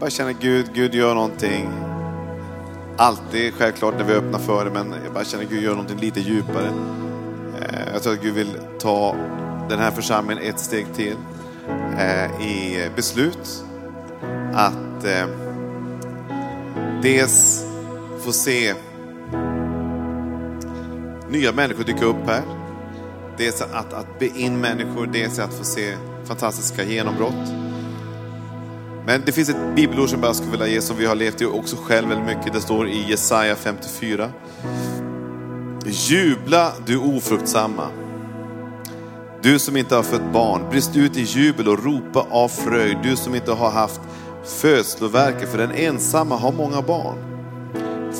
bara känner Gud, Gud gör någonting. Alltid självklart när vi öppnar för det, men jag bara känner Gud gör någonting lite djupare. Eh, jag tror att Gud vill ta den här församlingen ett steg till eh, i beslut. Att eh, dels få se nya människor dyka upp här. Dels att, att be in människor, dels att få se fantastiska genombrott. Men det finns ett bibelord som jag skulle vilja ge som vi har levt i också själv väldigt mycket. Det står i Jesaja 54. Jubla du ofruktsamma. Du som inte har fött barn, brist ut i jubel och ropa av fröjd. Du som inte har haft födslovärke, för den ensamma har många barn.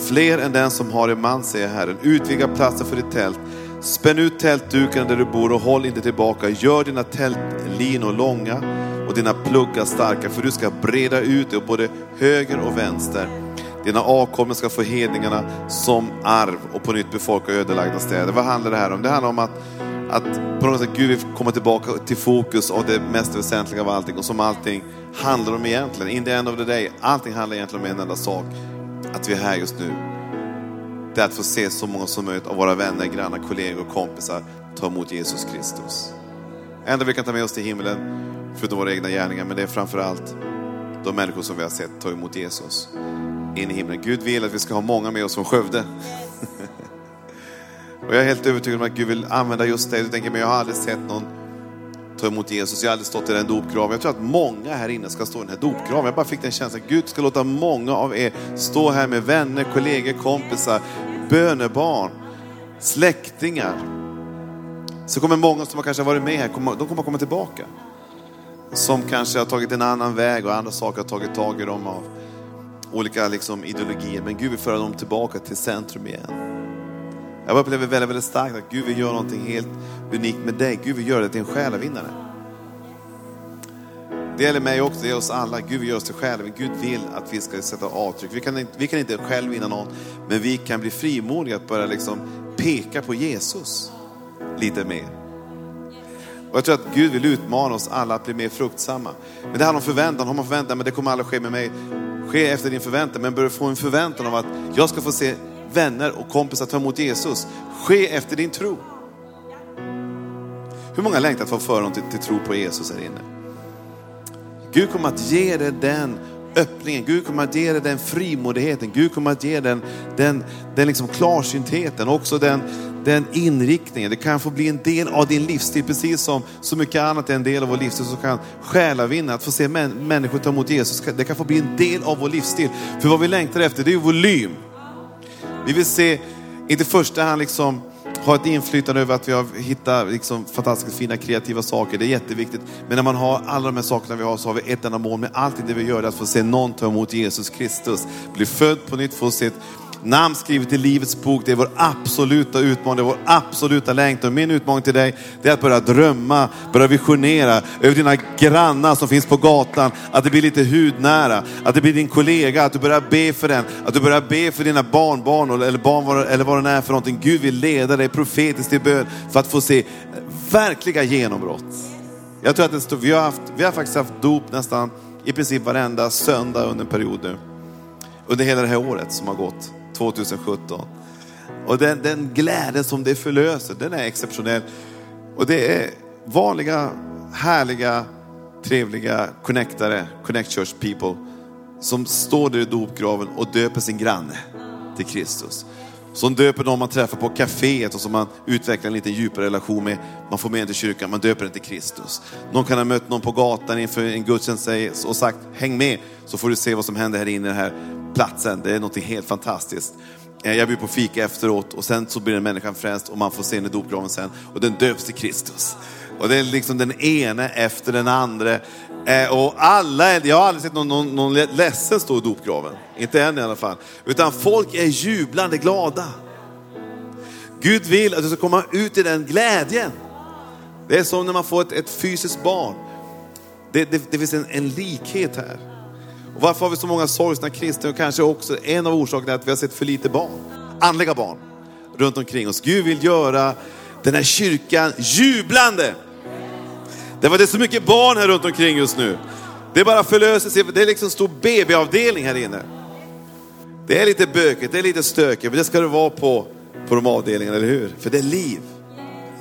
Fler än den som har en man, säger Herren. Utvidga platsen för ditt tält. Spänn ut tältdukarna där du bor och håll inte tillbaka. Gör dina tältlinor långa och dina pluggar starka, för du ska breda ut dig, både höger och vänster. Dina avkommor ska få hedningarna som arv och på nytt befolka ödelagda städer. Vad handlar det här om? Det handlar om att, att på något sätt Gud vill komma tillbaka till fokus av det mest väsentliga av allting och som allting handlar om egentligen. In the end of the day, allting handlar egentligen om en enda sak. Att vi är här just nu. Det är att få se så många som möjligt av våra vänner, grannar, kollegor och kompisar ta emot Jesus Kristus. enda vi kan ta med oss till himlen, förutom våra egna gärningar, men det är framförallt de människor som vi har sett ta emot Jesus in i himlen. Gud vill att vi ska ha många med oss från Skövde. Och jag är helt övertygad om att Gud vill använda just dig. Du tänker, men jag har aldrig sett någon ta emot Jesus. Jag har aldrig stått i den dopgraven. Jag tror att många här inne ska stå i den här dopgraven. Jag bara fick den känslan att Gud ska låta många av er stå här med vänner, kollegor, kompisar, bönebarn, släktingar. Så kommer många som har kanske varit med här, de kommer komma tillbaka. Som kanske har tagit en annan väg och andra saker har tagit tag i dem av olika liksom, ideologier. Men Gud vill föra dem tillbaka till centrum igen. Jag upplever väldigt, väldigt starkt att Gud vill göra någonting helt unikt med dig. Gud vill göra dig till en själavinnare. Det gäller mig också, det gäller oss alla. Gud vill göra oss till själavinnare. Gud vill att vi ska sätta avtryck. Vi kan, inte, vi kan inte själv vinna någon, men vi kan bli frimodiga att börja liksom peka på Jesus lite mer. Och jag tror att Gud vill utmana oss alla att bli mer fruktsamma. Men det handlar om förväntan. Har man förväntan, men det kommer aldrig ske med mig. Ske efter din förväntan, men börja få en förväntan av att jag ska få se vänner och kompisar ta emot Jesus. Ske efter din tro. Hur många längtar att få föra dem till, till tro på Jesus här inne? Gud kommer att ge dig den öppningen. Gud kommer att ge dig den frimodigheten. Gud kommer att ge den, den, den liksom klarsyntheten. Också den, den inriktningen. Det kan få bli en del av din livsstil. Precis som så mycket annat är en del av vår livsstil som kan själavinna, att få se män, människor ta emot Jesus, det kan få bli en del av vår livsstil. För vad vi längtar efter det är volym. Vi vill se, inte i första hand liksom ha ett inflytande över att vi har hittat liksom fantastiskt fina kreativa saker. Det är jätteviktigt. Men när man har alla de här sakerna vi har så har vi ett enda mål med allt det vi gör. Att få se någon ta emot Jesus Kristus. Bli född på nytt, få sitt namn skrivet i Livets bok. Det är vår absoluta utmaning, vår absoluta längtan. Min utmaning till dig det är att börja drömma, börja visionera över dina grannar som finns på gatan. Att det blir lite hudnära, att det blir din kollega, att du börjar be för den. Att du börjar be för dina barnbarn eller barn eller vad det är för någonting. Gud vill leda dig profetiskt i bön för att få se verkliga genombrott. Jag tror att det står, vi, har haft, vi har faktiskt haft dop nästan i princip varenda söndag under en period nu. Under hela det här året som har gått. 2017. Och den, den glädje som det förlöser, den är exceptionell. Och det är vanliga, härliga, trevliga connectare, connect church people, som står där i dopgraven och döper sin granne till Kristus. Som döper någon man träffar på kaféet och som man utvecklar en lite djupare relation med. Man får med den till kyrkan, man döper den till Kristus. Någon kan ha mött någon på gatan inför en gudstjänst och sagt, häng med så får du se vad som händer här inne i den här platsen. Det är något helt fantastiskt. Eh, jag blir på fika efteråt och sen så blir den människan frälst och man får se henne i dopgraven sen och den döps till Kristus. Och det är liksom den ene efter den andra. Eh, och alla, jag har aldrig sett någon, någon, någon ledsen stå i dopgraven. Inte än i alla fall. Utan folk är jublande glada. Gud vill att du ska komma ut i den glädjen. Det är som när man får ett, ett fysiskt barn. Det, det, det finns en, en likhet här. Och varför har vi så många sorgsna kristna? Och kanske också en av orsakerna är att vi har sett för lite barn, andliga barn, runt omkring oss. Gud vill göra den här kyrkan jublande. Det var det så mycket barn här runt omkring just nu. Det är bara sig. det är liksom stor BB-avdelning här inne. Det är lite bökigt, det är lite stökigt, men det ska det vara på, på de avdelningarna, eller hur? För det är liv.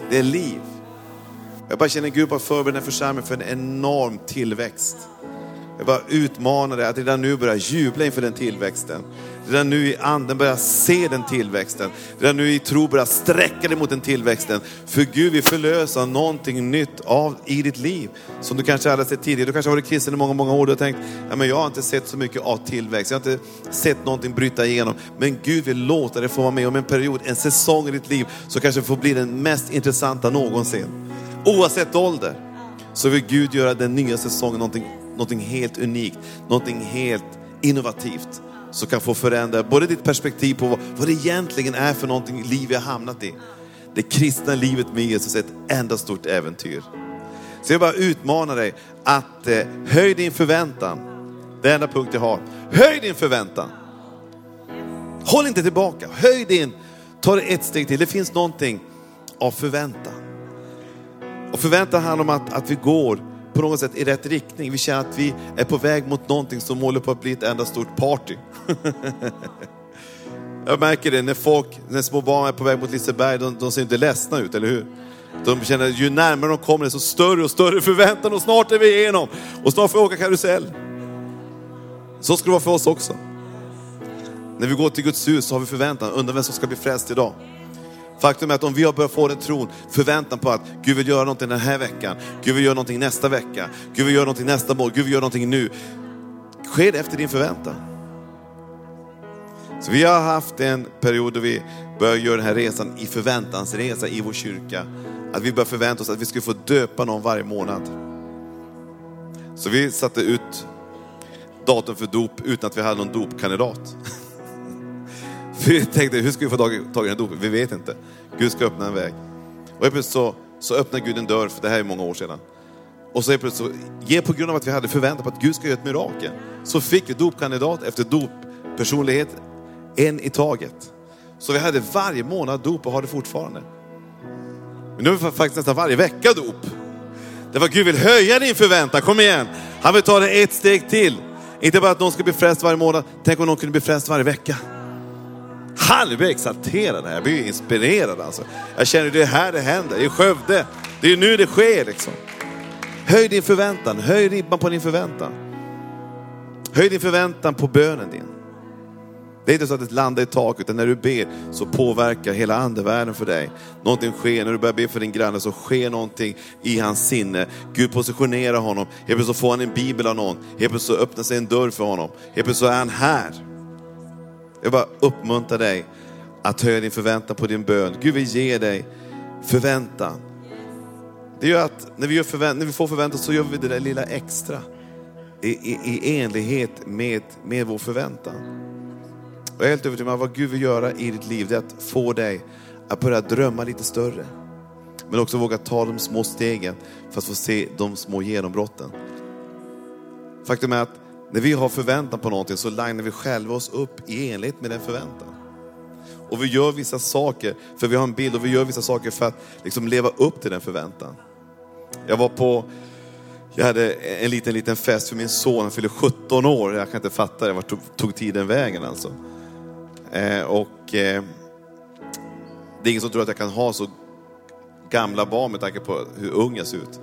Det är liv. Jag bara känner Gud bara förbereder församlingen för en enorm tillväxt. Jag bara utmanar dig att redan nu börja jubla inför den tillväxten. Redan nu i anden börja se den tillväxten. Redan nu i tro börja sträcka dig mot den tillväxten. För Gud vill förlösa någonting nytt av, i ditt liv. Som du kanske aldrig sett tidigare. Du kanske har varit kristen i många, många år. Du har tänkt, ja, men jag har inte sett så mycket av tillväxt. Jag har inte sett någonting bryta igenom. Men Gud vill låta dig få vara med om en period, en säsong i ditt liv. Så kanske får bli den mest intressanta någonsin. Oavsett ålder. Så vill Gud göra den nya säsongen någonting, någonting helt unikt. Någonting helt innovativt som kan få förändra både ditt perspektiv på vad, vad det egentligen är för någonting liv vi har hamnat i. Det kristna livet med Jesus är ett enda stort äventyr. Så jag bara utmanar dig att eh, höj din förväntan. Det enda punkt jag har. Höj din förväntan. Håll inte tillbaka, höj din, ta det ett steg till. Det finns någonting av förväntan. Och förväntan handlar om att, att vi går på något sätt i rätt riktning. Vi känner att vi är på väg mot någonting som håller på att bli ett enda stort party. Jag märker det när folk, när små barn är på väg mot Liseberg, de, de ser inte ledsna ut, eller hur? De känner att ju närmare de kommer, desto större och större förväntan och snart är vi igenom. Och snart får vi åka karusell. Så ska det vara för oss också. När vi går till Guds hus så har vi förväntan, undrar vem som ska bli frälst idag. Faktum är att om vi har börjat få den tron, förväntan på att Gud vill göra någonting den här veckan, Gud vill göra någonting nästa vecka, Gud vill göra någonting nästa mål, Gud vill göra någonting nu. Sker det efter din förväntan? Så vi har haft en period då vi börjar göra den här resan i förväntansresa i vår kyrka. Att vi börjar förvänta oss att vi skulle få döpa någon varje månad. Så vi satte ut datum för dop utan att vi hade någon dopkandidat. Vi tänkte, hur ska vi få tag i, den dopet? Vi vet inte. Gud ska öppna en väg. Och helt plötsligt så, så öppnar Gud en dörr, för det här är många år sedan. Och så plötsligt så, på grund av att vi hade förväntat på att Gud ska göra ett mirakel, så fick vi dopkandidat efter doppersonlighet, en i taget. Så vi hade varje månad dop och har det fortfarande. Men nu har vi faktiskt nästan varje vecka dop. Det var Gud vill höja din förväntan, kom igen. Han vill ta det ett steg till. Inte bara att någon ska bli frälst varje månad, tänk om någon kunde bli frälst varje vecka. Han blir exalterad här, jag blir inspirerad alltså. Jag känner det är här det händer, i Skövde. Det är nu det sker liksom. Höj din förväntan, höj ribban på din förväntan. Höj din förväntan på bönen din. Det är inte så att det landar i taket, utan när du ber så påverkar hela andevärlden för dig. Någonting sker, när du börjar be för din granne så sker någonting i hans sinne. Gud positionerar honom, helt plötsligt får han en bibel av någon, helt plötsligt öppnar sig en dörr för honom, helt plötsligt så är han här. Jag bara uppmuntrar dig att höja din förväntan på din bön. Gud vill ge dig förväntan. Det gör att när vi, gör förvänt, när vi får förväntan så gör vi det där lilla extra i, i, i enlighet med, med vår förväntan. Och jag är helt övertygad om att vad Gud vill göra i ditt liv, det är att få dig att börja drömma lite större. Men också våga ta de små stegen för att få se de små genombrotten. Faktum är att när vi har förväntan på någonting så linar vi själva oss upp i enlighet med den förväntan. Och vi gör vissa saker, för vi har en bild, och vi gör vissa saker för att liksom leva upp till den förväntan. Jag var på, jag hade en liten, liten fest för min son, han fyllde 17 år. Jag kan inte fatta det, vart tog, tog tiden vägen alltså. Eh, och eh, det är ingen som tror att jag kan ha så gamla barn med tanke på hur ung jag ser ut.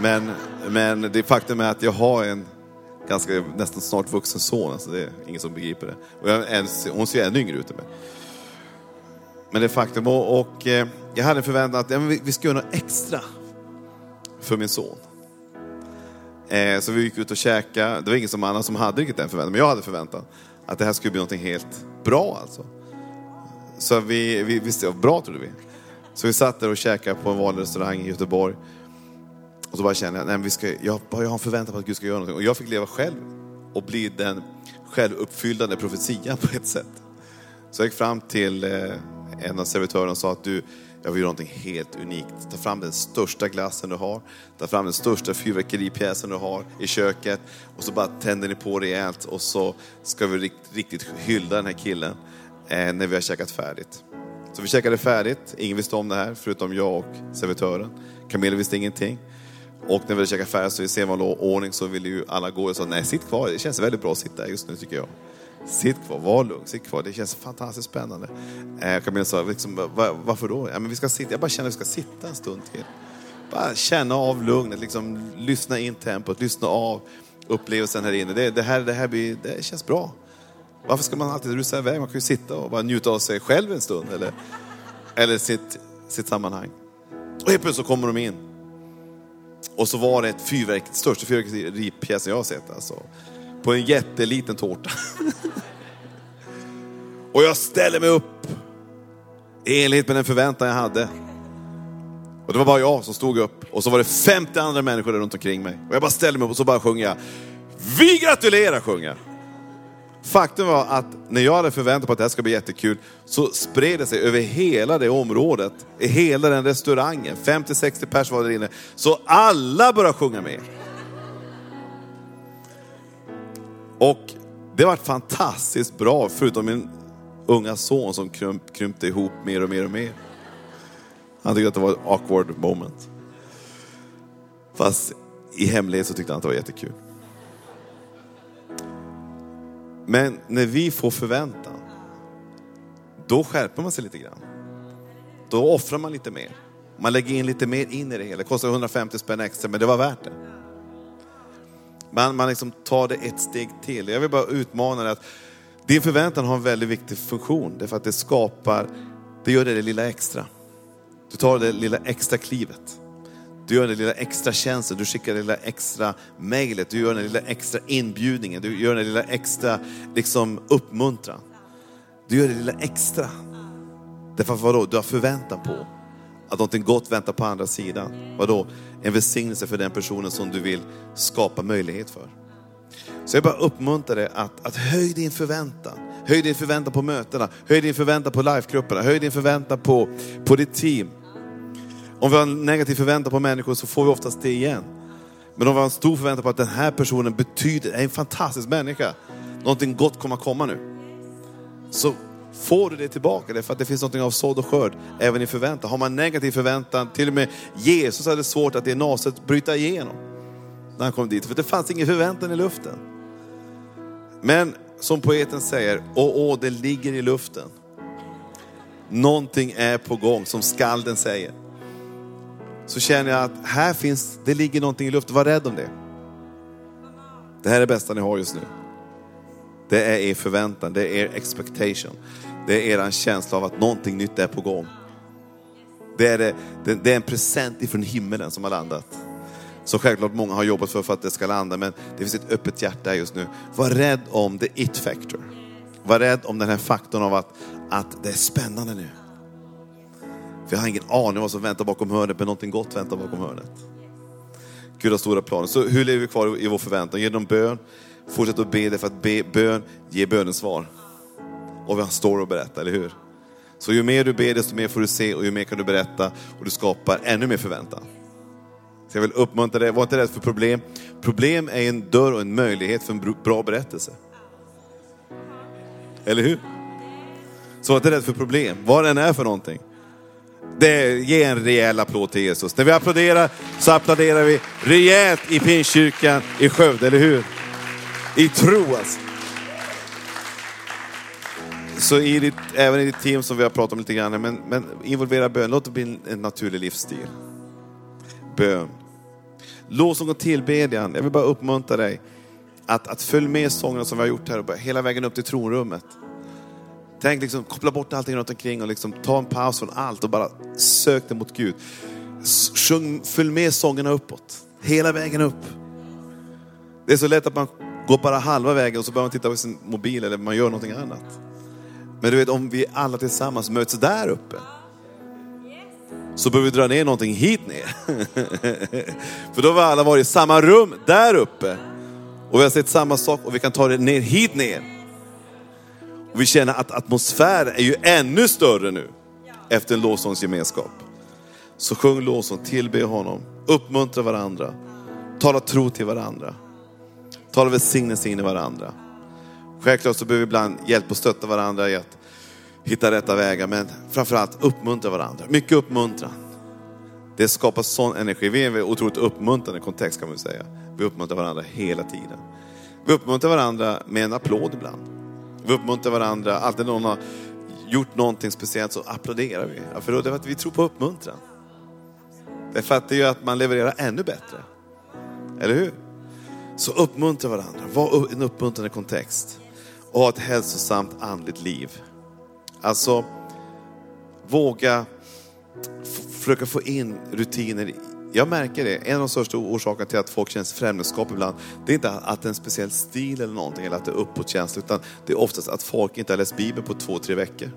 Men, men det faktum är att jag har en ganska, nästan snart vuxen son. Alltså det är ingen som begriper det. Och jag, hon ser ännu yngre ut än mig. Men det är faktum. Och, och eh, jag hade en förväntan att ja, vi, vi ska göra något extra för min son. Eh, så vi gick ut och käkade. Det var ingen som annan som hade riktigt den förväntan, men jag hade förväntan. Att det här skulle bli något helt bra alltså. Så vi, vi visste, bra trodde vi. Så vi satt där och käkade på en vanlig restaurang i Göteborg. Och så bara kände jag, nej, vi ska, jag, jag har en förväntan på att Gud ska göra någonting. Och jag fick leva själv och bli den självuppfyllande profetian på ett sätt. Så jag gick fram till eh, en av servitörerna och sa att du, jag vill göra någonting helt unikt. Ta fram den största glassen du har, ta fram den största fyrverkeripjäsen du har i köket och så bara tänder ni på rejält och så ska vi riktigt, riktigt hylla den här killen eh, när vi har käkat färdigt. Så vi käkade färdigt, ingen visste om det här förutom jag och servitören. Camilla visste ingenting. Och när vi käkade färg så i sedvanlig ordning så ville ju alla gå och sa nej, sitt kvar. Det känns väldigt bra att sitta just nu tycker jag. Sitt kvar, var lugn, sitt kvar. Det känns fantastiskt spännande. Eh, Camilla sa, liksom, var, varför då? Ja, men vi ska sitta. Jag bara känner att vi ska sitta en stund till. Bara känna av lugnet, liksom, lyssna in tempot, lyssna av upplevelsen här inne. Det, det, här, det här blir, det känns bra. Varför ska man alltid rusa iväg? Man kan ju sitta och bara njuta av sig själv en stund. Eller, eller sitt, sitt sammanhang. Och helt plötsligt så kommer de in. Och så var det ett fyrverk, största fyrverkeripjäsen jag har sett. Alltså. På en jätteliten tårta. och jag ställer mig upp i enlighet med den förväntan jag hade. Och det var bara jag som stod upp och så var det 50 andra människor där runt omkring mig. Och jag bara ställer mig upp och så bara sjunger jag. Vi gratulerar sjunger jag. Faktum var att när jag hade förväntat på att det här ska bli jättekul så spred det sig över hela det området, i hela den restaurangen. 50-60 pers var där inne. Så alla började sjunga med. Och det var fantastiskt bra, förutom min unga son som krymp, krympte ihop mer och mer och mer. Han tyckte att det var ett awkward moment. Fast i hemlighet så tyckte han att det var jättekul. Men när vi får förväntan, då skärper man sig lite grann. Då offrar man lite mer. Man lägger in lite mer in i det hela. Det kostar 150 spänn extra, men det var värt det. Man, man liksom tar det ett steg till. Jag vill bara utmana dig att din förväntan har en väldigt viktig funktion. Därför att det skapar, det gör det, det lilla extra. Du tar det lilla extra klivet. Du gör den lilla extra tjänsten, du skickar det lilla extra mejlet, du gör den lilla extra inbjudningen, du gör den lilla extra liksom, uppmuntran. Du gör det lilla extra. Därför att vadå? Du har förväntan på att någonting gott väntar på andra sidan. Vadå? En välsignelse för den personen som du vill skapa möjlighet för. Så jag bara uppmuntrar dig att, att höj din förväntan. Höj din förväntan på mötena, höj din förväntan på livegrupperna, höj din förväntan på, på ditt team. Om vi har en negativ förväntan på människor så får vi oftast det igen. Men om vi har en stor förväntan på att den här personen betyder, är en fantastisk människa, någonting gott kommer att komma nu. Så får du det tillbaka, därför att det finns någonting av sådd och skörd även i förväntan. Har man negativ förväntan, till och med Jesus hade svårt att i naset bryta igenom när han kom dit, för det fanns ingen förväntan i luften. Men som poeten säger, åh, åh, det ligger i luften. Någonting är på gång, som skalden säger så känner jag att här finns, det ligger någonting i luften, var rädd om det. Det här är det bästa ni har just nu. Det är er förväntan, det är er expectation. Det är er känsla av att någonting nytt är på gång. Det är, det, det är en present ifrån himmelen som har landat. Så självklart många har jobbat för, för att det ska landa, men det finns ett öppet hjärta just nu. Var rädd om the it factor. Var rädd om den här faktorn av att, att det är spännande nu. För jag har ingen aning vad som väntar bakom hörnet, men någonting gott väntar bakom hörnet. Gud har stora planer. Så hur lever vi kvar i vår förväntan? Genom bön. Fortsätt att be, därför att be, bön ger bönens svar. Och vi har en story att berätta, eller hur? Så ju mer du ber, desto mer får du se och ju mer kan du berätta och du skapar ännu mer förväntan. Så jag vill uppmuntra dig, var inte rädd för problem. Problem är en dörr och en möjlighet för en bra berättelse. Eller hur? Så var inte rädd för problem, vad det än är för någonting. Det, ge en rejäl applåd till Jesus. När vi applåderar så applåderar vi rejält i Pingstkyrkan i Skövde, eller hur? I tro alltså. Så i ditt, även i ditt team som vi har pratat om lite grann, men, men involvera bön, låt det bli en, en naturlig livsstil. Bön. Lovsång och tillbedjan, jag vill bara uppmuntra dig att, att följa med sångerna som vi har gjort här och hela vägen upp till tronrummet. Tänk liksom, koppla bort allting runt omkring och liksom, ta en paus från allt och bara sök dig mot Gud. Sjung, följ med sångerna uppåt, hela vägen upp. Det är så lätt att man går bara halva vägen och så börjar man titta på sin mobil eller man gör någonting annat. Men du vet, om vi alla tillsammans möts där uppe, så behöver vi dra ner någonting hit ner. För då har vi alla varit i samma rum där uppe. Och vi har sett samma sak och vi kan ta det ner hit ner. Och vi känner att atmosfären är ju ännu större nu efter en lovsångsgemenskap. Så sjung lovsång, tillbe honom, uppmuntra varandra, tala tro till varandra, tala välsignelse in i varandra. Självklart så behöver vi ibland hjälp och stötta varandra i att hitta rätta vägar, men framförallt uppmuntra varandra. Mycket uppmuntran. Det skapar sån energi. Vi är en otroligt uppmuntrande kontext kan man säga. Vi uppmuntrar varandra hela tiden. Vi uppmuntrar varandra med en applåd ibland. Vi uppmuntrar varandra, alltid när någon har gjort någonting speciellt så applåderar vi. Ja, för det är för att vi tror på uppmuntran. Det att det gör att man levererar ännu bättre. Eller hur? Så uppmuntra varandra, var en uppmuntrande kontext. Och ha ett hälsosamt andligt liv. Alltså, våga försöka få in rutiner. Jag märker det, en av de största orsakerna till att folk känner främlingskap ibland, det är inte att det är en speciell stil eller någonting, eller att det är uppåtkänsla, utan det är oftast att folk inte har läst Bibeln på två, tre veckor.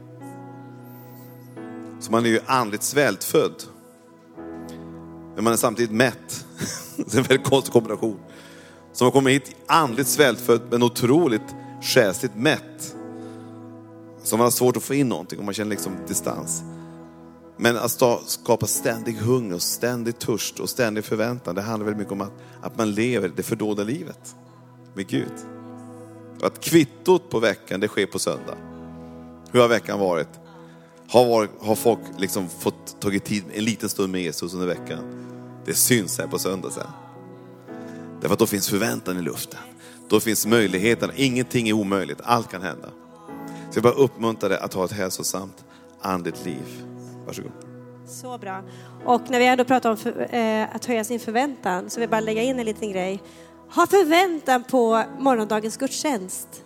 Så man är ju andligt svältfödd. Men man är samtidigt mätt. Det är en väldigt konstig kombination. Så man kommer hit andligt svältfödd men otroligt själsligt mätt. Så man har svårt att få in någonting och man känner liksom distans. Men att skapa ständig hunger, och ständig törst och ständig förväntan, det handlar väldigt mycket om att, att man lever det fördolda livet med Gud. Och att kvittot på veckan, det sker på söndag. Hur har veckan varit? Har, varit, har folk liksom fått tagit tid en liten stund med Jesus under veckan? Det syns här på söndag sen. Därför att då finns förväntan i luften. Då finns möjligheten, ingenting är omöjligt, allt kan hända. Så jag bara uppmuntrar dig att ha ett hälsosamt andligt liv. Varsågod. Så bra. Och när vi ändå pratar om för, eh, att höja sin förväntan så vill jag bara lägga in en liten grej. Ha förväntan på morgondagens gudstjänst.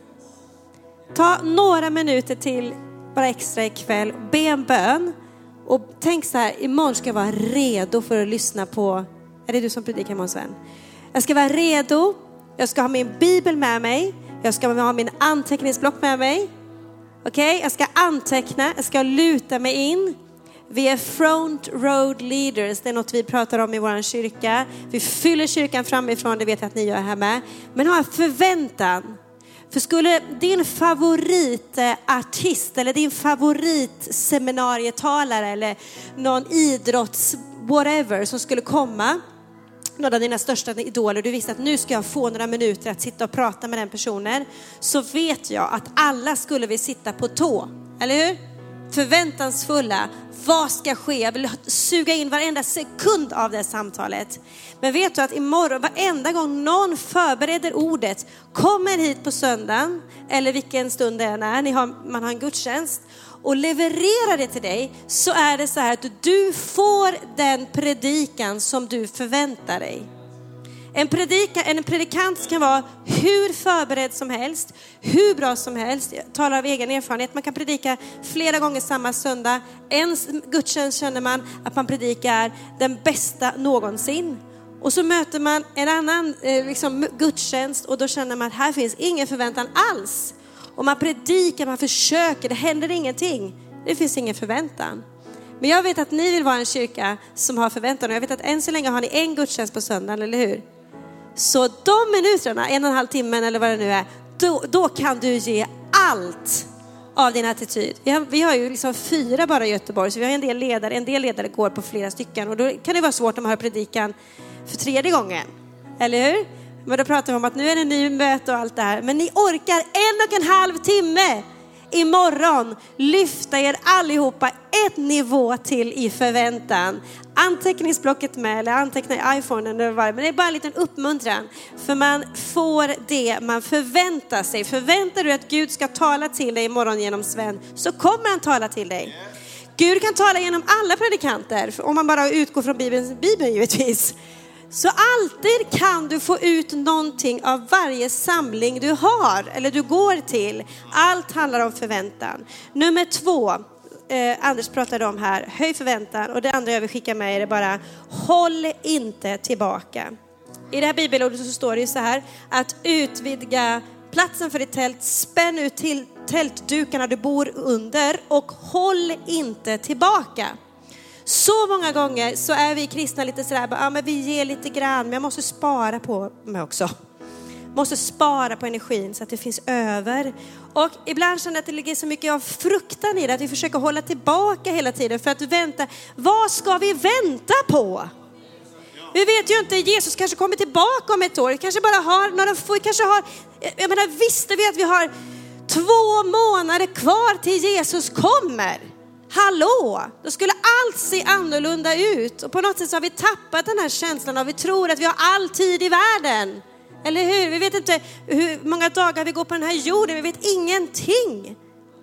Ta några minuter till bara extra ikväll, be en bön och tänk så här, imorgon ska jag vara redo för att lyssna på, är det du som predikar imorgon Sven? Jag ska vara redo, jag ska ha min bibel med mig, jag ska ha min anteckningsblock med mig. Okej, okay? jag ska anteckna, jag ska luta mig in. Vi är front road leaders, det är något vi pratar om i vår kyrka. Vi fyller kyrkan framifrån, det vet jag att ni gör här med. Men ha förväntan. För skulle din favoritartist eller din favoritseminarietalare eller någon idrotts whatever som skulle komma, någon av dina största idoler, du visste att nu ska jag få några minuter att sitta och prata med den personen, så vet jag att alla skulle vi sitta på tå, eller hur? Förväntansfulla, vad ska ske? Jag vill suga in varenda sekund av det samtalet. Men vet du att imorgon, varenda gång någon förbereder ordet, kommer hit på söndagen, eller vilken stund det än är, ni har, man har en gudstjänst, och levererar det till dig, så är det så här att du får den predikan som du förväntar dig. En, predika, en predikant kan vara hur förberedd som helst, hur bra som helst. Jag talar av egen erfarenhet. Man kan predika flera gånger samma söndag. En gudstjänst känner man att man predikar den bästa någonsin. Och så möter man en annan eh, liksom, gudstjänst och då känner man att här finns ingen förväntan alls. Och man predikar, man försöker, det händer ingenting. Det finns ingen förväntan. Men jag vet att ni vill vara en kyrka som har förväntan och jag vet att än så länge har ni en gudstjänst på söndagen, eller hur? Så de minuterna, en och en halv timme eller vad det nu är, då, då kan du ge allt av din attityd. Vi har, vi har ju liksom fyra bara i Göteborg, så vi har en del ledare. En del ledare går på flera stycken och då kan det vara svårt när man hör predikan för tredje gången. Eller hur? Men då pratar vi om att nu är det ny möte och allt det här. Men ni orkar en och en halv timme imorgon lyfta er allihopa ett nivå till i förväntan. Anteckningsblocket med eller anteckna i iPhone eller vad men det är bara en liten uppmuntran. För man får det man förväntar sig. Förväntar du att Gud ska tala till dig imorgon genom Sven så kommer han tala till dig. Gud kan tala genom alla predikanter, om man bara utgår från Bibeln, Bibeln givetvis. Så alltid kan du få ut någonting av varje samling du har eller du går till. Allt handlar om förväntan. Nummer två, eh, Anders pratade om här, höj förväntan. Och det andra jag vill skicka med er är bara, håll inte tillbaka. I det här bibelordet så står det ju så här, att utvidga platsen för ditt tält, spänn ut till tältdukarna du bor under och håll inte tillbaka. Så många gånger så är vi kristna lite sådär, ja men vi ger lite grann, men jag måste spara på mig också. Måste spara på energin så att det finns över. Och ibland känner jag att det ligger så mycket av fruktan i det, att vi försöker hålla tillbaka hela tiden för att vänta. Vad ska vi vänta på? Vi vet ju inte, Jesus kanske kommer tillbaka om ett år, vi kanske bara har några få, kanske har, jag menar visste vi att vi har två månader kvar till Jesus kommer? Hallå! Då skulle allt se annorlunda ut. Och på något sätt så har vi tappat den här känslan av vi tror att vi har all tid i världen. Eller hur? Vi vet inte hur många dagar vi går på den här jorden. Vi vet ingenting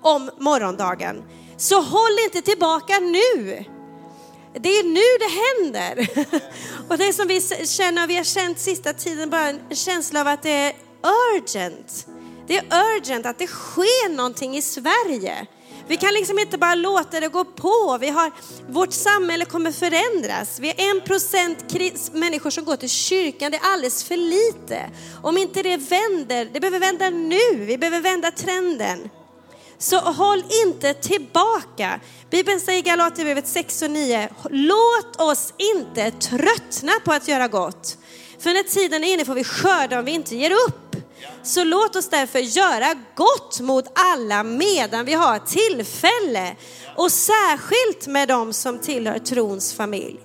om morgondagen. Så håll inte tillbaka nu. Det är nu det händer. Och det som vi känner, vi har känt sista tiden, bara en känsla av att det är urgent. Det är urgent att det sker någonting i Sverige. Vi kan liksom inte bara låta det gå på. Vi har, vårt samhälle kommer förändras. Vi har en procent människor som går till kyrkan. Det är alldeles för lite. Om inte det vänder, det behöver vända nu. Vi behöver vända trenden. Så håll inte tillbaka. Bibeln säger i Galaterbrevet 6 och 9, låt oss inte tröttna på att göra gott. För när tiden är inne får vi skörda om vi inte ger upp. Så låt oss därför göra gott mot alla medan vi har tillfälle. Och särskilt med dem som tillhör trons familj.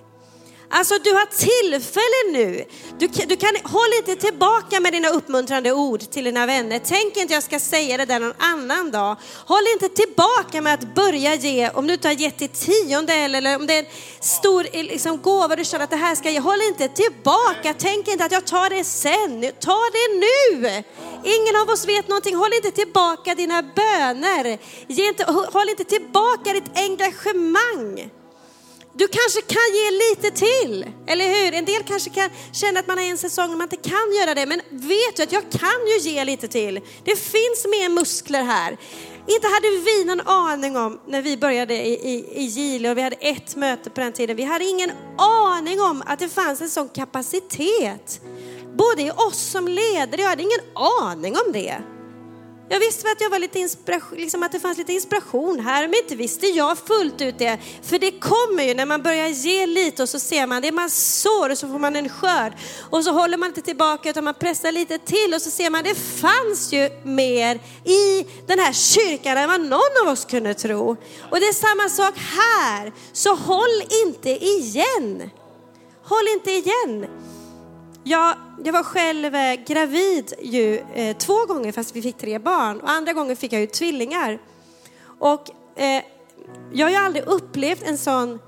Alltså du har tillfälle nu. Du, du kan, håll inte tillbaka med dina uppmuntrande ord till dina vänner. Tänk inte jag ska säga det där någon annan dag. Håll inte tillbaka med att börja ge, om du inte har gett till tionde eller om det är en stor liksom, gåva du känner att det här ska ge. Håll inte tillbaka. Tänk inte att jag tar det sen. Ta det nu. Ingen av oss vet någonting. Håll inte tillbaka dina böner. Ge inte, håll inte tillbaka ditt engagemang. Du kanske kan ge lite till, eller hur? En del kanske kan känna att man har en säsong och man inte kan göra det, men vet du att jag kan ju ge lite till. Det finns mer muskler här. Inte hade vi någon aning om när vi började i, i, i Gile och vi hade ett möte på den tiden. Vi hade ingen aning om att det fanns en sån kapacitet. Både i oss som ledare, jag hade ingen aning om det. Jag visste att, jag var lite liksom att det fanns lite inspiration här, men inte visste jag fullt ut det. För det kommer ju när man börjar ge lite och så ser man det man sår och så får man en skörd. Och så håller man inte tillbaka utan man pressar lite till och så ser man det fanns ju mer i den här kyrkan än vad någon av oss kunde tro. Och det är samma sak här. Så håll inte igen. Håll inte igen. Jag, jag var själv eh, gravid ju, eh, två gånger fast vi fick tre barn och andra gången fick jag ju tvillingar. Och eh, jag har ju aldrig upplevt en sån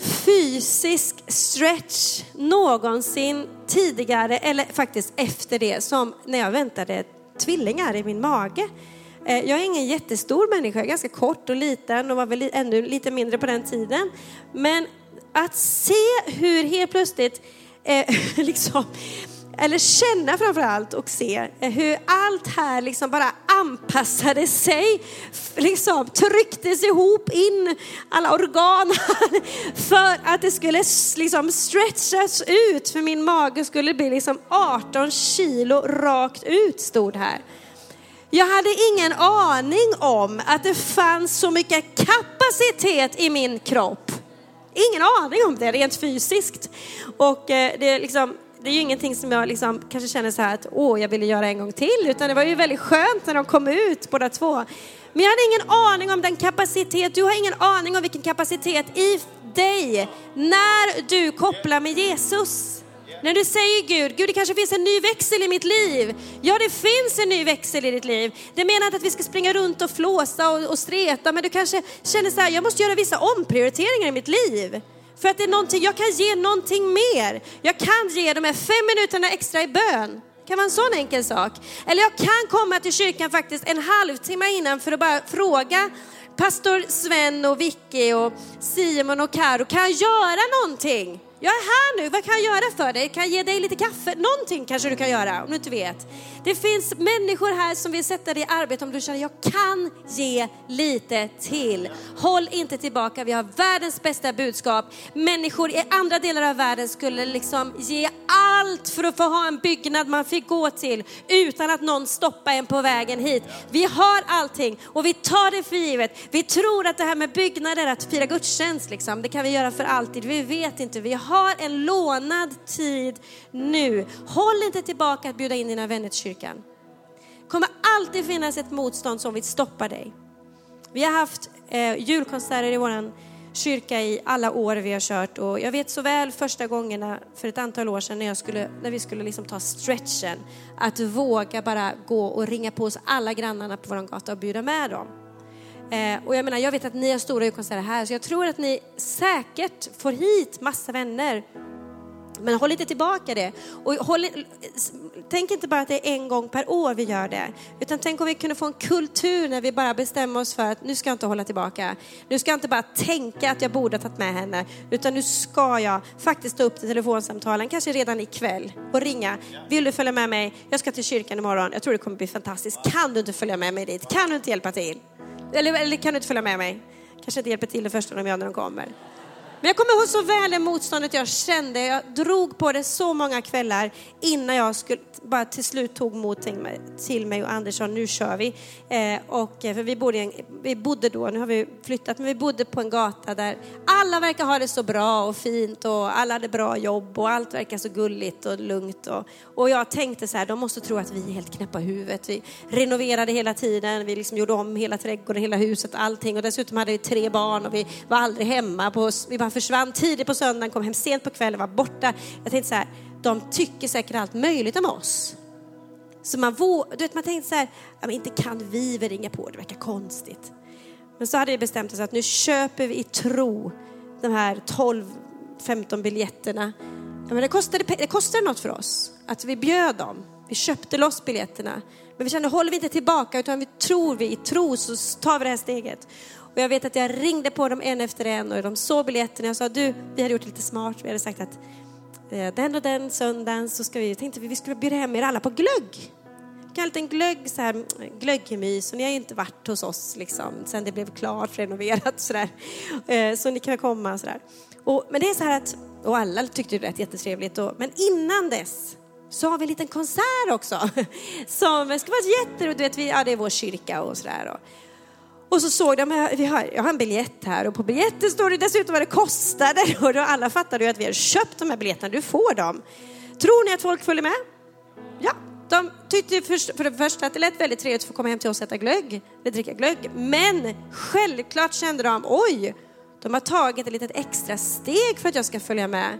fysisk stretch någonsin tidigare eller faktiskt efter det som när jag väntade tvillingar i min mage. Eh, jag är ingen jättestor människa, jag är ganska kort och liten och var väl ännu lite mindre på den tiden. Men att se hur helt plötsligt eh, liksom, eller känna framför allt och se eh, hur allt här liksom bara anpassade sig, liksom trycktes ihop in alla organ för att det skulle liksom stretchas ut för min mage skulle bli liksom 18 kilo rakt ut stod här. Jag hade ingen aning om att det fanns så mycket kapacitet i min kropp ingen aning om det rent fysiskt. Och eh, det är liksom, det är ju ingenting som jag liksom kanske känner så här att åh, jag ville göra en gång till, utan det var ju väldigt skönt när de kom ut båda två. Men jag hade ingen aning om den kapacitet, du har ingen aning om vilken kapacitet i dig när du kopplar med Jesus. När du säger Gud, Gud det kanske finns en ny växel i mitt liv. Ja det finns en ny växel i ditt liv. Det menar inte att vi ska springa runt och flåsa och, och streta, men du kanske känner så här, jag måste göra vissa omprioriteringar i mitt liv. För att det är någonting, jag kan ge någonting mer. Jag kan ge de här fem minuterna extra i bön. Det kan vara en sån enkel sak. Eller jag kan komma till kyrkan faktiskt en halvtimme innan för att bara fråga pastor Sven och Vicky och Simon och Karo, kan jag göra någonting? Jag är här nu, vad kan jag göra för dig? Kan jag ge dig lite kaffe? Någonting kanske du kan göra om du inte vet. Det finns människor här som vill sätta dig i arbete om du känner jag kan ge lite till. Håll inte tillbaka, vi har världens bästa budskap. Människor i andra delar av världen skulle liksom ge allt för att få ha en byggnad man fick gå till utan att någon stoppar en på vägen hit. Vi har allting och vi tar det för givet. Vi tror att det här med byggnader, att fira gudstjänst, liksom, det kan vi göra för alltid. Vi vet inte, vi har en lånad tid nu. Håll inte tillbaka att bjuda in dina vänner till kyrkan. Det kommer alltid finnas ett motstånd som vill stoppa dig. Vi har haft eh, julkonserter i vår kyrka i alla år vi har kört och jag vet så väl första gångerna för ett antal år sedan när, jag skulle, när vi skulle liksom ta stretchen, att våga bara gå och ringa på oss alla grannarna på vår gata och bjuda med dem. Eh, och jag menar, jag vet att ni har stora julkonserter här, så jag tror att ni säkert får hit massa vänner. Men håll inte tillbaka det. Och håll, tänk inte bara att det är en gång per år vi gör det. Utan tänk om vi kunde få en kultur när vi bara bestämmer oss för att nu ska jag inte hålla tillbaka. Nu ska jag inte bara tänka att jag borde ha tagit med henne. Utan nu ska jag faktiskt ta upp till telefonsamtalen, kanske redan ikväll. Och ringa. Vill du följa med mig? Jag ska till kyrkan imorgon. Jag tror det kommer bli fantastiskt. Kan du inte följa med mig dit? Kan du inte hjälpa till? Eller, eller kan du inte följa med mig? Kanske inte hjälper till det första de gör när de kommer. Men jag kommer ihåg så väl det motståndet jag kände. Jag drog på det så många kvällar innan jag skulle, bara till slut tog mod till mig och Andersson, nu kör vi. Eh, och, eh, för vi bodde, en, vi bodde då, nu har vi flyttat, men vi bodde på en gata där alla verkar ha det så bra och fint och alla hade bra jobb och allt verkar så gulligt och lugnt. Och, och jag tänkte så här, de måste tro att vi är helt knäppa i huvudet. Vi renoverade hela tiden, vi liksom gjorde om hela trädgården, hela huset, allting. Och dessutom hade vi tre barn och vi var aldrig hemma. På, vi han försvann tidigt på söndagen, kom hem sent på kvällen, var borta. Jag tänkte så här, de tycker säkert allt möjligt om oss. Så man, du vet, man tänkte så här, ja, men inte kan vi väl ringa på, det verkar konstigt. Men så hade vi bestämt oss att nu köper vi i tro de här 12-15 biljetterna. Ja, men det, kostade, det kostade något för oss att vi bjöd dem. Vi köpte loss biljetterna. Men vi kände, håller vi inte tillbaka utan vi tror vi i tro så tar vi det här steget. Och jag vet att jag ringde på dem en efter en och de såg biljetterna. Jag sa, du, vi hade gjort det lite smart. Vi hade sagt att eh, den och den söndagen så ska vi, tänkte vi, vi skulle bjuda hem er alla på glögg. En liten glögg, så här, glöggmys. Och ni har ju inte varit hos oss liksom, sen det blev klart, renoverat sådär. Eh, så ni kan komma sådär. Och, men det är så här att, och alla tyckte det lät jättetrevligt. Och, men innan dess så har vi en liten konsert också. Som ska vara jätteroligt. Ja, det är vår kyrka och sådär. Och och så såg de, vi har, jag har en biljett här och på biljetten står det dessutom vad det kostade. Och då alla fattade ju att vi har köpt de här biljetterna, du får dem. Tror ni att folk följer med? Ja, de tyckte för, för det första att det lät väldigt trevligt att få komma hem till oss och äta glögg, eller dricka glögg. Men självklart kände de, oj, de har tagit ett litet extra steg för att jag ska följa med.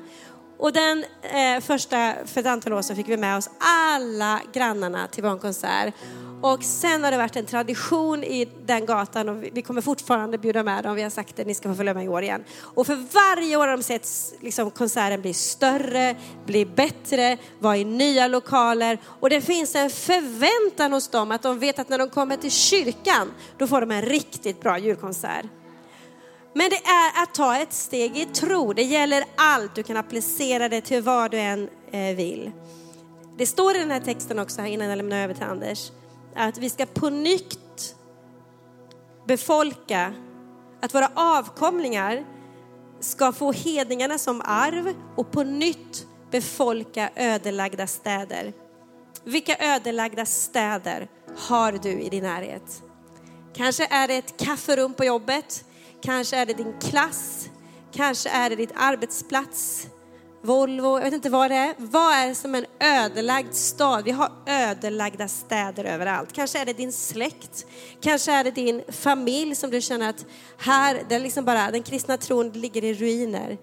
Och den eh, första, för ett antal år sedan fick vi med oss alla grannarna till vår konsert. Och sen har det varit en tradition i den gatan och vi kommer fortfarande bjuda med dem. Vi har sagt att ni ska få följa med i år igen. Och för varje år har de sett liksom, konserten bli större, bli bättre, vara i nya lokaler. Och det finns en förväntan hos dem att de vet att när de kommer till kyrkan, då får de en riktigt bra julkonsert. Men det är att ta ett steg i tro. Det gäller allt. Du kan applicera det till vad du än eh, vill. Det står i den här texten också, innan jag lämnar över till Anders, att vi ska på nytt befolka, att våra avkomlingar ska få hedningarna som arv och på nytt befolka ödelagda städer. Vilka ödelagda städer har du i din närhet? Kanske är det ett kafferum på jobbet, kanske är det din klass, kanske är det ditt arbetsplats, Volvo, jag vet inte vad det är. Vad är som en ödelagd stad? Vi har ödelagda städer överallt. Kanske är det din släkt, kanske är det din familj som du känner att här, det liksom bara, den kristna tron ligger i ruiner.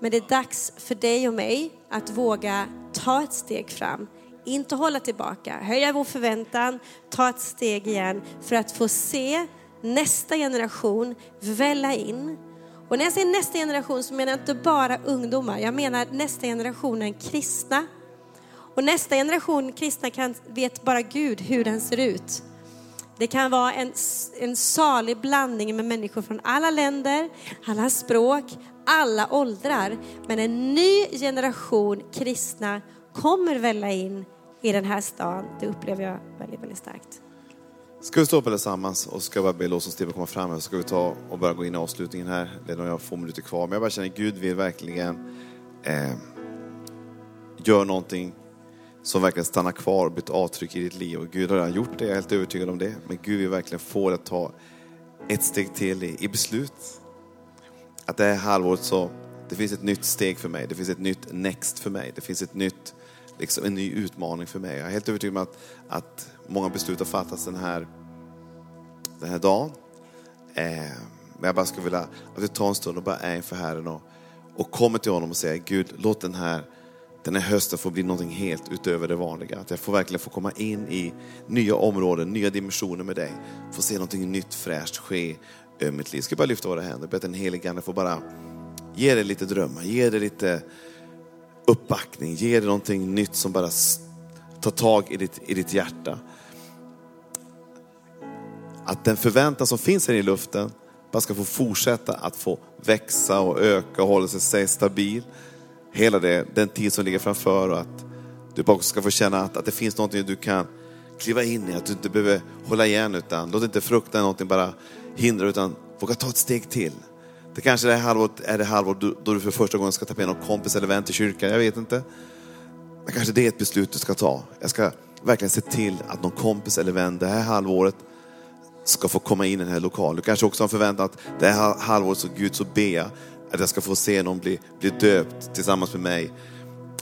Men det är dags för dig och mig att våga ta ett steg fram. Inte hålla tillbaka, höja vår förväntan, ta ett steg igen för att få se nästa generation välla in och när jag säger nästa generation så menar jag inte bara ungdomar. Jag menar nästa generation kristna. Och nästa generation kristna kan, vet bara Gud hur den ser ut. Det kan vara en, en salig blandning med människor från alla länder, alla språk, alla åldrar. Men en ny generation kristna kommer välla in i den här stan. Det upplever jag väldigt, väldigt starkt. Ska vi stå upp allesammans och ska bara be lovsångsteamet komma fram så ska vi ta och börja gå in i avslutningen här. Det är några få minuter kvar. Men jag bara känner att Gud vill verkligen eh, göra någonting som verkligen stannar kvar och blir ett avtryck i ditt liv. Och Gud har redan gjort det, jag är helt övertygad om det. Men Gud vill verkligen få dig att ta ett steg till i, i beslut. Att det här halvåret så, det finns ett nytt steg för mig. Det finns ett nytt next för mig. Det finns ett nytt, liksom en ny utmaning för mig. Jag är helt övertygad om att, att många beslut har fattats den här, den här dagen. Eh, men jag bara skulle vilja att vi tar en stund och bara är inför Herren och, och kommer till honom och säger Gud, låt den här, den här hösten få bli någonting helt utöver det vanliga. Att jag får verkligen få komma in i nya områden, nya dimensioner med dig. Få se någonting nytt fräscht ske över mitt liv. Jag Ska bara lyfta våra händer. Be att den helige Ande får bara ge dig lite drömmar, ge dig lite uppbackning, ge dig någonting nytt som bara tar tag i ditt, i ditt hjärta. Att den förväntan som finns här i luften bara ska få fortsätta att få växa och öka och hålla sig stabil. Hela det, den tid som ligger framför och att du bara ska få känna att, att det finns någonting du kan kliva in i, att du inte behöver hålla igen utan låt inte fruktan någonting bara hindra utan våga ta ett steg till. Det kanske det halvåret är det halvår då du för första gången ska ta med någon kompis eller vän till kyrkan, jag vet inte. Men kanske det är ett beslut du ska ta. Jag ska verkligen se till att någon kompis eller vän det här halvåret ska få komma in i den här lokalen. Du kanske också har förväntat att det här halvåret så Gud så ber jag att jag ska få se någon bli, bli döpt tillsammans med mig.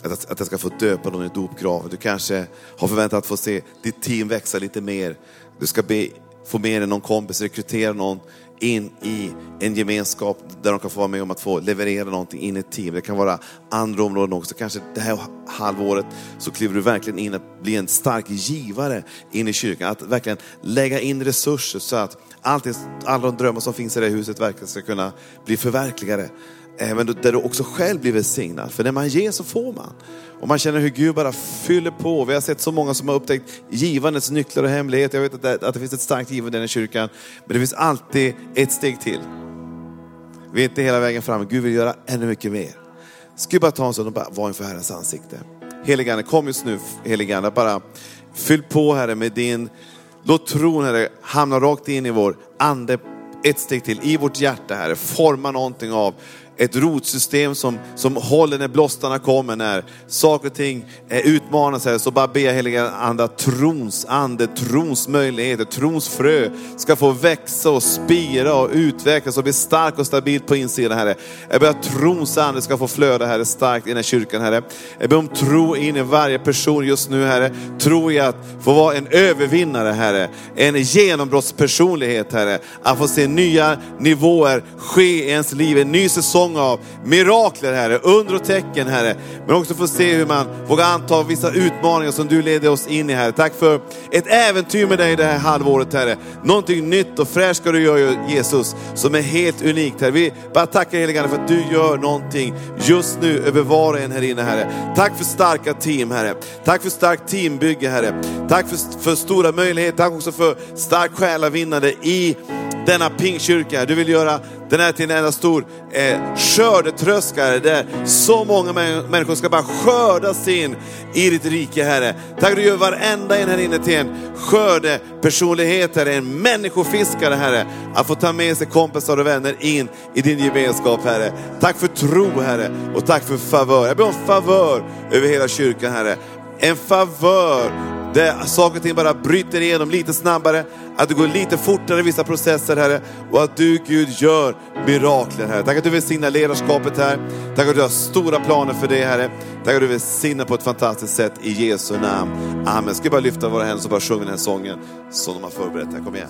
Att, att jag ska få döpa någon i dopgraven. Du kanske har förväntat att få se ditt team växa lite mer. Du ska be, få med dig någon kompis, rekrytera någon in i en gemenskap där de kan få vara med om att få leverera någonting in i ett team. Det kan vara andra områden också. Kanske det här halvåret så kliver du verkligen in att bli en stark givare in i kyrkan. Att verkligen lägga in resurser så att allt, alla de drömmar som finns i det här huset verkligen ska kunna bli förverkligade. Eh, men där du också själv blir välsignad. För när man ger så får man. Och man känner hur Gud bara fyller på. Vi har sett så många som har upptäckt givandets nycklar och hemligheter. Jag vet att det, att det finns ett starkt givande i den kyrkan. Men det finns alltid ett steg till. Vi är inte hela vägen fram. Gud vill göra ännu mycket mer. Ska vi bara ta en stund och bara vara inför Herrens ansikte. Heligande, kom just nu heligande. Bara fyll på Herre med din, låt tron Herre hamna rakt in i vår ande ett steg till, i vårt hjärta Herre. Forma någonting av ett rotsystem som, som håller när blåstarna kommer, när saker och ting utmanas här. Så bara be heliga Ande att trons ande, trons möjligheter, trons frö ska få växa och spira och utvecklas och bli stark och stabil på insidan Herre. Jag ber att trons ande ska få flöda Herre starkt i den här kyrkan Herre. Jag ber om tro in i varje person just nu Herre. Tro i att få vara en övervinnare Herre. En genombrottspersonlighet Herre. Att få se nya nivåer ske i ens liv, en ny säsong säsong av mirakler Herre, under och tecken Herre. Men också få se hur man vågar anta vissa utmaningar som du leder oss in i Herre. Tack för ett äventyr med dig det här halvåret Herre. Någonting nytt och fräscht ska du göra Jesus, som är helt unikt Herre. Vi bara tackar helige för att du gör någonting just nu över var och en här inne Herre. Tack för starka team Herre. Tack för starkt teambygge Herre. Tack för, för stora möjligheter, tack också för stark själavinnande i denna pingkyrka. Du vill göra den är till en enda stor eh, skördetröskare där så många människor ska bara skördas in i ditt rike Herre. Tack att du gör varenda en här inne till en skördepersonlighet Herre, en människofiskare Herre. Att få ta med sig kompisar och vänner in i din gemenskap Herre. Tack för tro Herre och tack för favör. Jag ber om favör över hela kyrkan Herre. En favör där saker och ting bara bryter igenom lite snabbare, att det går lite fortare i vissa processer Herre. Och att du Gud gör mirakler Herre. Tack att du välsignar ledarskapet här. Tack att du har stora planer för det Herre. Tack att du välsignar på ett fantastiskt sätt i Jesu namn. Amen. Ska vi bara lyfta våra händer och bara sjunga den här sången som de har förberett här. Kom igen.